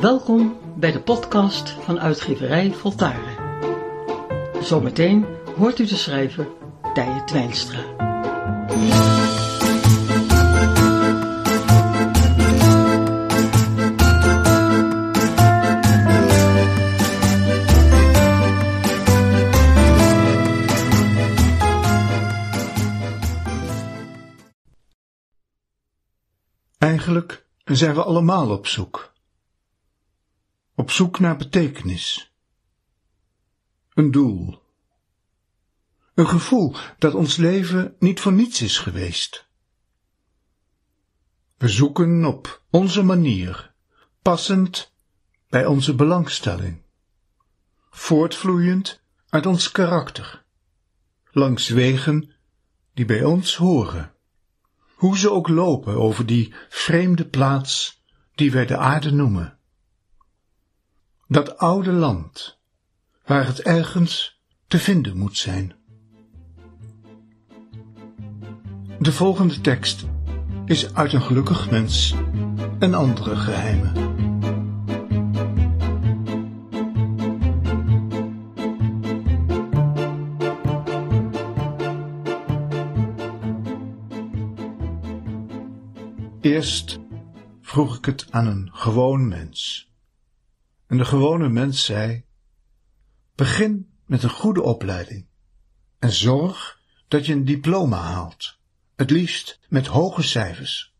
Welkom bij de podcast van uitgeverij Voltaren. Zometeen hoort u de schrijver Tije Twijnstra. Eigenlijk zijn we allemaal op zoek. Op zoek naar betekenis. Een doel. Een gevoel dat ons leven niet voor niets is geweest. We zoeken op onze manier, passend bij onze belangstelling, voortvloeiend uit ons karakter, langs wegen die bij ons horen hoe ze ook lopen over die vreemde plaats die wij de aarde noemen. Dat oude land, waar het ergens te vinden moet zijn. De volgende tekst is uit een gelukkig mens en andere geheimen. Eerst vroeg ik het aan een gewoon mens. En de gewone mens zei: Begin met een goede opleiding en zorg dat je een diploma haalt, het liefst met hoge cijfers.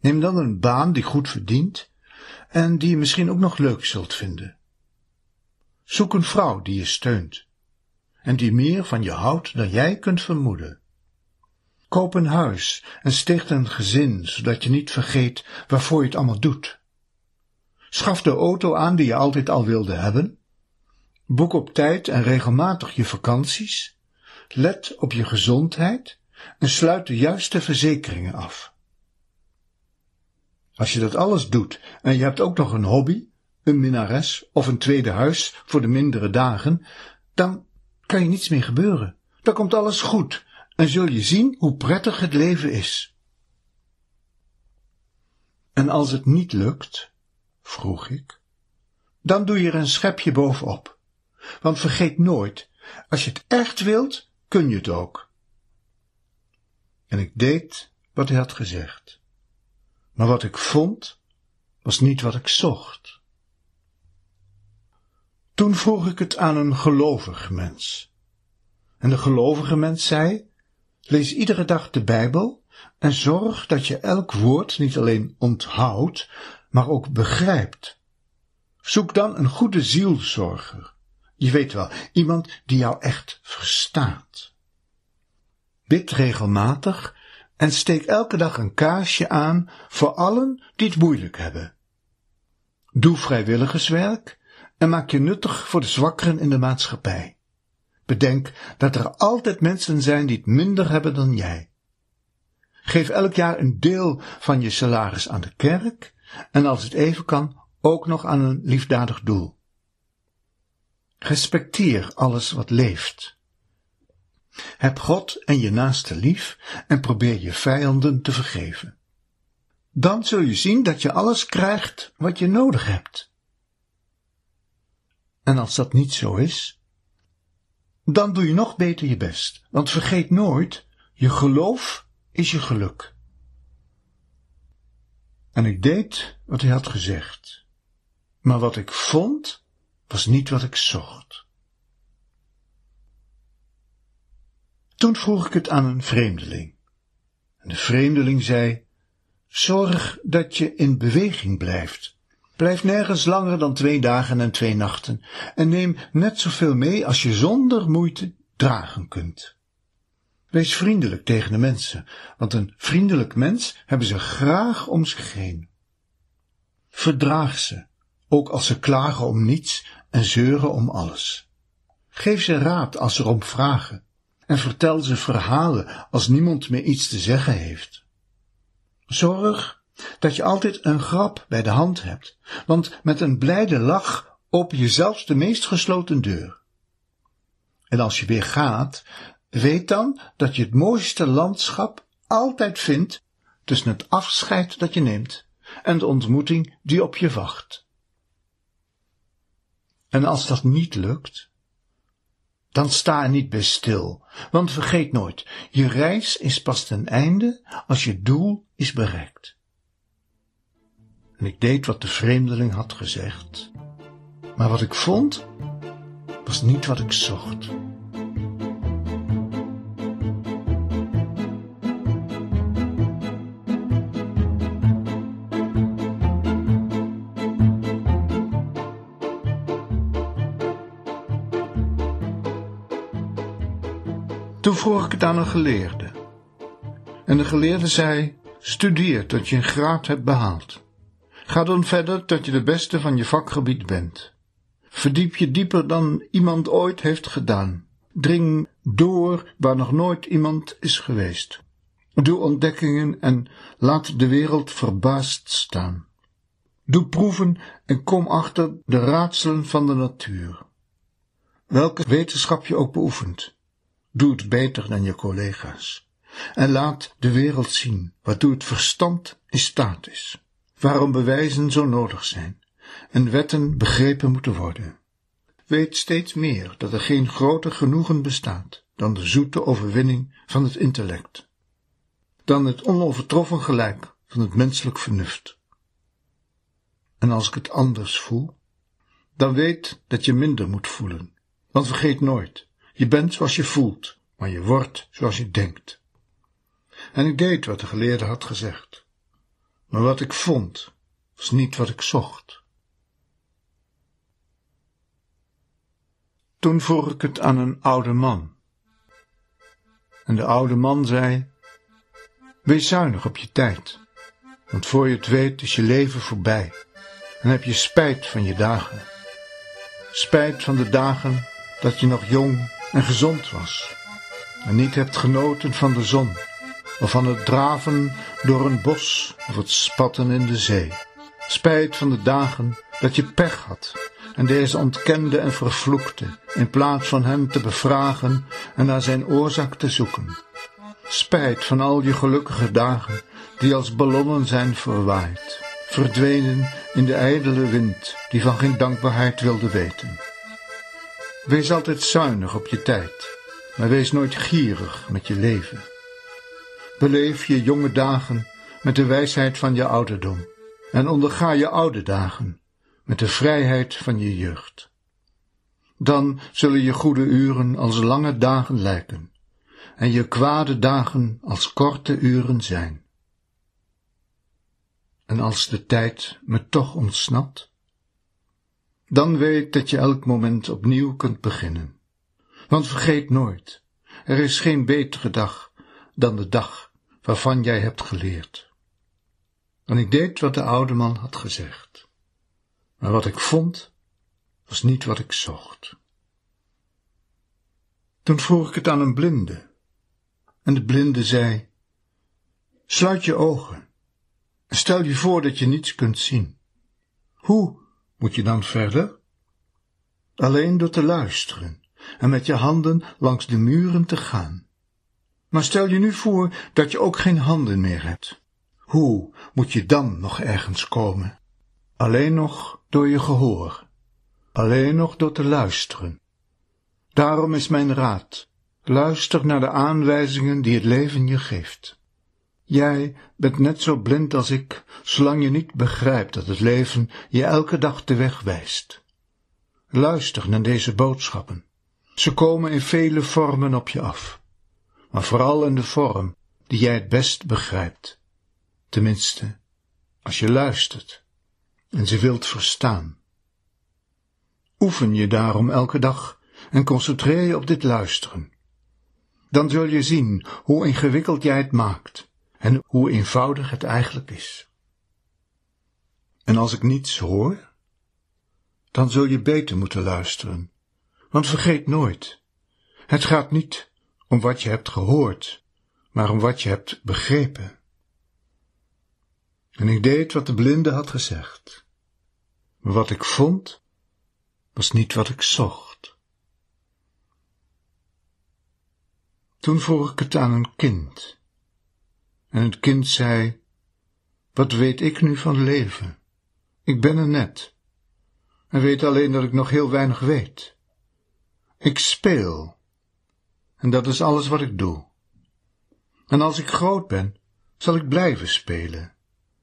Neem dan een baan die goed verdient en die je misschien ook nog leuk zult vinden. Zoek een vrouw die je steunt en die meer van je houdt dan jij kunt vermoeden. Koop een huis en sticht een gezin, zodat je niet vergeet waarvoor je het allemaal doet. Schaf de auto aan die je altijd al wilde hebben. Boek op tijd en regelmatig je vakanties. Let op je gezondheid en sluit de juiste verzekeringen af. Als je dat alles doet en je hebt ook nog een hobby, een minnares of een tweede huis voor de mindere dagen, dan kan je niets meer gebeuren. Dan komt alles goed en zul je zien hoe prettig het leven is. En als het niet lukt, vroeg ik, dan doe je er een schepje bovenop. Want vergeet nooit, als je het echt wilt, kun je het ook. En ik deed wat hij had gezegd. Maar wat ik vond, was niet wat ik zocht. Toen vroeg ik het aan een gelovig mens. En de gelovige mens zei, Lees iedere dag de Bijbel en zorg dat je elk woord niet alleen onthoudt, maar ook begrijpt. Zoek dan een goede zielzorger. Je weet wel, iemand die jou echt verstaat. Bid regelmatig en steek elke dag een kaarsje aan voor allen die het moeilijk hebben. Doe vrijwilligerswerk en maak je nuttig voor de zwakkeren in de maatschappij. Bedenk dat er altijd mensen zijn die het minder hebben dan jij. Geef elk jaar een deel van je salaris aan de kerk en als het even kan ook nog aan een liefdadig doel. Respecteer alles wat leeft. Heb God en je naaste lief en probeer je vijanden te vergeven. Dan zul je zien dat je alles krijgt wat je nodig hebt. En als dat niet zo is, dan doe je nog beter je best. Want vergeet nooit, je geloof is je geluk. En ik deed wat hij had gezegd. Maar wat ik vond, was niet wat ik zocht. Toen vroeg ik het aan een vreemdeling. En de vreemdeling zei, zorg dat je in beweging blijft Blijf nergens langer dan twee dagen en twee nachten en neem net zoveel mee als je zonder moeite dragen kunt. Wees vriendelijk tegen de mensen, want een vriendelijk mens hebben ze graag om zich heen. Verdraag ze, ook als ze klagen om niets en zeuren om alles. Geef ze raad als ze erom vragen en vertel ze verhalen als niemand meer iets te zeggen heeft. Zorg dat je altijd een grap bij de hand hebt, want met een blijde lach open je zelfs de meest gesloten deur. En als je weer gaat, weet dan dat je het mooiste landschap altijd vindt tussen het afscheid dat je neemt en de ontmoeting die op je wacht. En als dat niet lukt, dan sta er niet bij stil, want vergeet nooit, je reis is pas ten einde als je doel is bereikt. En ik deed wat de vreemdeling had gezegd, maar wat ik vond, was niet wat ik zocht. Toen vroeg ik het aan een geleerde. En de geleerde zei, studeer tot je een graad hebt behaald. Ga dan verder tot je de beste van je vakgebied bent. Verdiep je dieper dan iemand ooit heeft gedaan. Dring door waar nog nooit iemand is geweest. Doe ontdekkingen en laat de wereld verbaasd staan. Doe proeven en kom achter de raadselen van de natuur. Welke wetenschap je ook beoefent, doe het beter dan je collega's. En laat de wereld zien waartoe het verstand in staat is. Waarom bewijzen zo nodig zijn en wetten begrepen moeten worden. Weet steeds meer dat er geen groter genoegen bestaat dan de zoete overwinning van het intellect, dan het onovertroffen gelijk van het menselijk vernuft. En als ik het anders voel, dan weet dat je minder moet voelen, want vergeet nooit, je bent zoals je voelt, maar je wordt zoals je denkt. En ik deed wat de geleerde had gezegd, maar wat ik vond, was niet wat ik zocht. Toen vroeg ik het aan een oude man. En de oude man zei, wees zuinig op je tijd, want voor je het weet is je leven voorbij en heb je spijt van je dagen. Spijt van de dagen dat je nog jong en gezond was en niet hebt genoten van de zon of van het draven door een bos of het spatten in de zee. Spijt van de dagen dat je pech had en deze ontkende en vervloekte, in plaats van hem te bevragen en naar zijn oorzaak te zoeken. Spijt van al je gelukkige dagen, die als ballonnen zijn verwaaid, verdwenen in de ijdele wind, die van geen dankbaarheid wilde weten. Wees altijd zuinig op je tijd, maar wees nooit gierig met je leven. Beleef je jonge dagen met de wijsheid van je ouderdom en onderga je oude dagen met de vrijheid van je jeugd. Dan zullen je goede uren als lange dagen lijken en je kwade dagen als korte uren zijn. En als de tijd me toch ontsnapt, dan weet dat je elk moment opnieuw kunt beginnen. Want vergeet nooit, er is geen betere dag dan de dag waarvan jij hebt geleerd. En ik deed wat de oude man had gezegd. Maar wat ik vond, was niet wat ik zocht. Toen vroeg ik het aan een blinde. En de blinde zei, sluit je ogen en stel je voor dat je niets kunt zien. Hoe moet je dan verder? Alleen door te luisteren en met je handen langs de muren te gaan. Maar stel je nu voor dat je ook geen handen meer hebt. Hoe moet je dan nog ergens komen? Alleen nog door je gehoor, alleen nog door te luisteren. Daarom is mijn raad, luister naar de aanwijzingen die het leven je geeft. Jij bent net zo blind als ik, zolang je niet begrijpt dat het leven je elke dag de weg wijst. Luister naar deze boodschappen. Ze komen in vele vormen op je af, maar vooral in de vorm die jij het best begrijpt. Tenminste, als je luistert en ze wilt verstaan. Oefen je daarom elke dag en concentreer je op dit luisteren. Dan zul je zien hoe ingewikkeld jij het maakt en hoe eenvoudig het eigenlijk is. En als ik niets hoor, dan zul je beter moeten luisteren, want vergeet nooit, het gaat niet om wat je hebt gehoord, maar om wat je hebt begrepen. En ik deed wat de blinde had gezegd. Maar wat ik vond, was niet wat ik zocht. Toen vroeg ik het aan een kind. En het kind zei, Wat weet ik nu van leven? Ik ben er net. En weet alleen dat ik nog heel weinig weet. Ik speel. En dat is alles wat ik doe. En als ik groot ben, zal ik blijven spelen.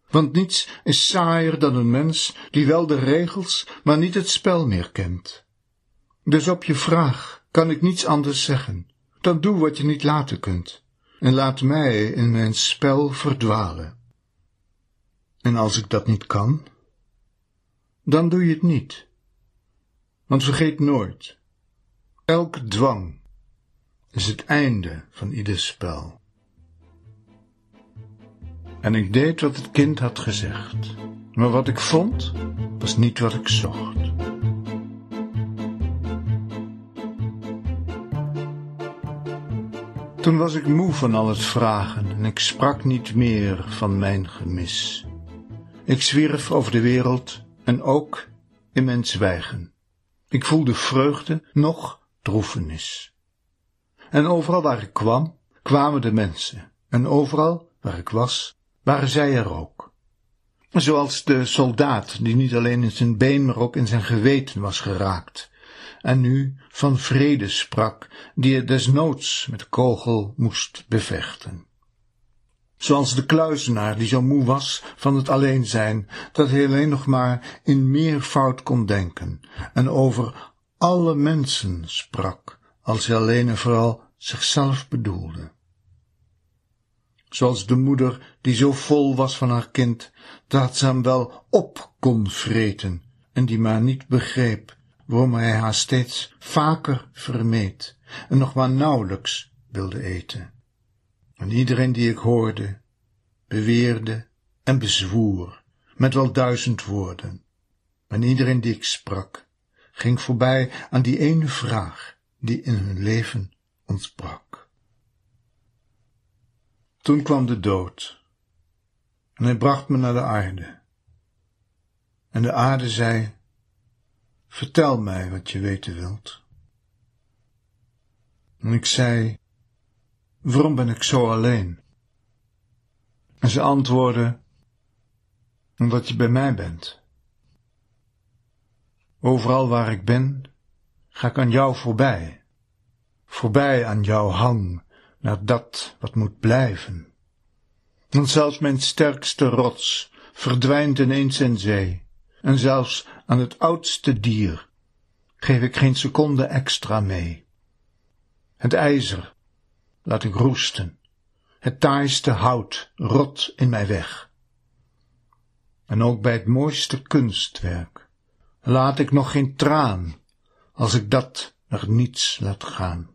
Want niets is saaier dan een mens die wel de regels, maar niet het spel meer kent. Dus op je vraag kan ik niets anders zeggen. Dan doe wat je niet laten kunt. En laat mij in mijn spel verdwalen. En als ik dat niet kan, dan doe je het niet. Want vergeet nooit, elk dwang is het einde van ieder spel. En ik deed wat het kind had gezegd, maar wat ik vond, was niet wat ik zocht. Toen was ik moe van al het vragen en ik sprak niet meer van mijn gemis. Ik zwierf over de wereld en ook in mijn zwijgen. Ik voelde vreugde, noch droefenis. En overal waar ik kwam, kwamen de mensen, en overal waar ik was, waren zij er ook. Zoals de soldaat die niet alleen in zijn been, maar ook in zijn geweten was geraakt, en nu van vrede sprak, die het desnoods met kogel moest bevechten. Zoals de kluizenaar die zo moe was van het alleen zijn, dat hij alleen nog maar in meervoud kon denken, en over alle mensen sprak, als hij alleen en vooral zichzelf bedoelde. Zoals de moeder die zo vol was van haar kind, dat ze hem wel op kon vreten, en die maar niet begreep waarom hij haar steeds vaker vermeed en nog maar nauwelijks wilde eten. En iedereen die ik hoorde, beweerde en bezwoer, met wel duizend woorden. En iedereen die ik sprak, ging voorbij aan die ene vraag die in hun leven ontbrak. Toen kwam de dood, en hij bracht me naar de aarde. En de aarde zei, vertel mij wat je weten wilt. En ik zei, waarom ben ik zo alleen? En ze antwoordde, omdat je bij mij bent. Overal waar ik ben, ga ik aan jou voorbij, voorbij aan jouw hang naar dat wat moet blijven. En zelfs mijn sterkste rots verdwijnt ineens in zee, en zelfs aan het oudste dier geef ik geen seconde extra mee. Het ijzer laat ik roesten, het taaiste hout rot in mij weg. En ook bij het mooiste kunstwerk laat ik nog geen traan, als ik dat nog niets laat gaan.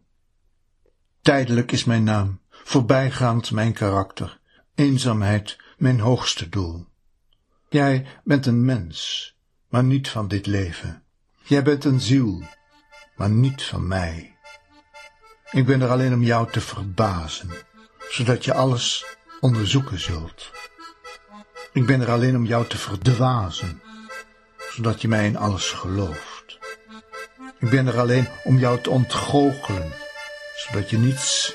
Tijdelijk is mijn naam, voorbijgaand mijn karakter, eenzaamheid mijn hoogste doel. Jij bent een mens, maar niet van dit leven. Jij bent een ziel, maar niet van mij. Ik ben er alleen om jou te verbazen, zodat je alles onderzoeken zult. Ik ben er alleen om jou te verdwazen, zodat je mij in alles gelooft. Ik ben er alleen om jou te ontgoochelen, zodat je niets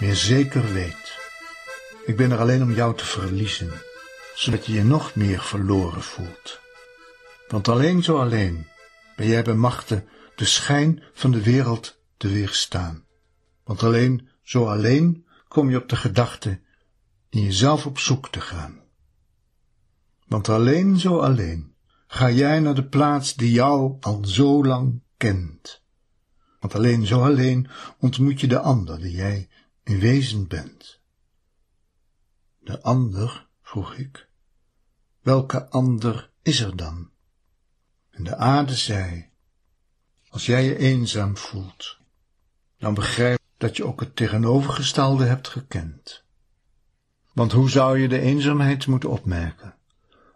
meer zeker weet. Ik ben er alleen om jou te verliezen, zodat je je nog meer verloren voelt. Want alleen zo alleen ben jij bij machten de schijn van de wereld te weerstaan. Want alleen zo alleen kom je op de gedachte in jezelf op zoek te gaan. Want alleen zo alleen ga jij naar de plaats die jou al zo lang kent. Want alleen zo alleen ontmoet je de ander die jij in wezen bent. De ander, vroeg ik, welke ander is er dan? En de aarde zei, als jij je eenzaam voelt, dan begrijp dat je ook het tegenovergestelde hebt gekend. Want hoe zou je de eenzaamheid moeten opmerken,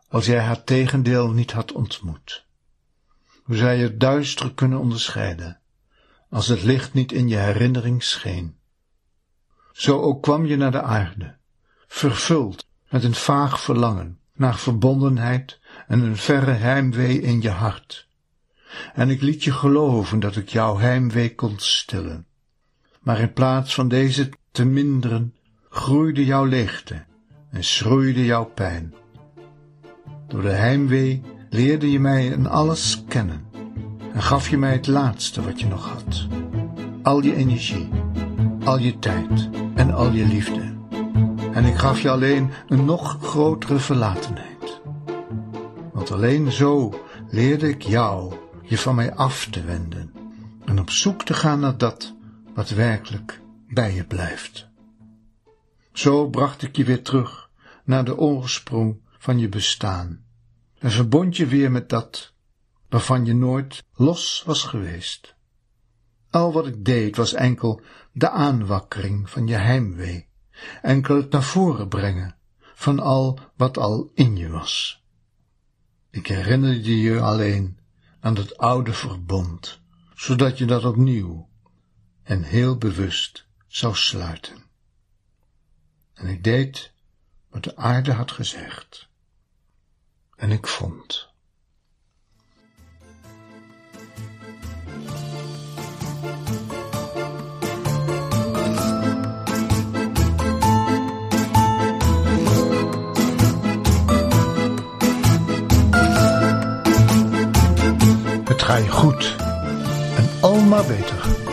als jij haar tegendeel niet had ontmoet? Hoe zou je het duister kunnen onderscheiden, als het licht niet in je herinnering scheen? Zo ook kwam je naar de aarde, vervuld met een vaag verlangen naar verbondenheid en een verre heimwee in je hart. En ik liet je geloven dat ik jouw heimwee kon stillen. Maar in plaats van deze te minderen, groeide jouw leegte en schroeide jouw pijn. Door de heimwee leerde je mij in alles kennen en gaf je mij het laatste wat je nog had. Al je energie, al je tijd en al je liefde. En ik gaf je alleen een nog grotere verlatenheid. Want alleen zo leerde ik jou je van mij af te wenden en op zoek te gaan naar dat wat werkelijk bij je blijft. Zo bracht ik je weer terug naar de oorsprong van je bestaan en verbond je weer met dat waarvan je nooit los was geweest. Al wat ik deed was enkel de aanwakkering van je heimwee, enkel het naar voren brengen van al wat al in je was. Ik herinnerde je alleen aan het oude verbond, zodat je dat opnieuw en heel bewust zou sluiten. En ik deed wat de aarde had gezegd. En ik vond. Je goed en al maar beter.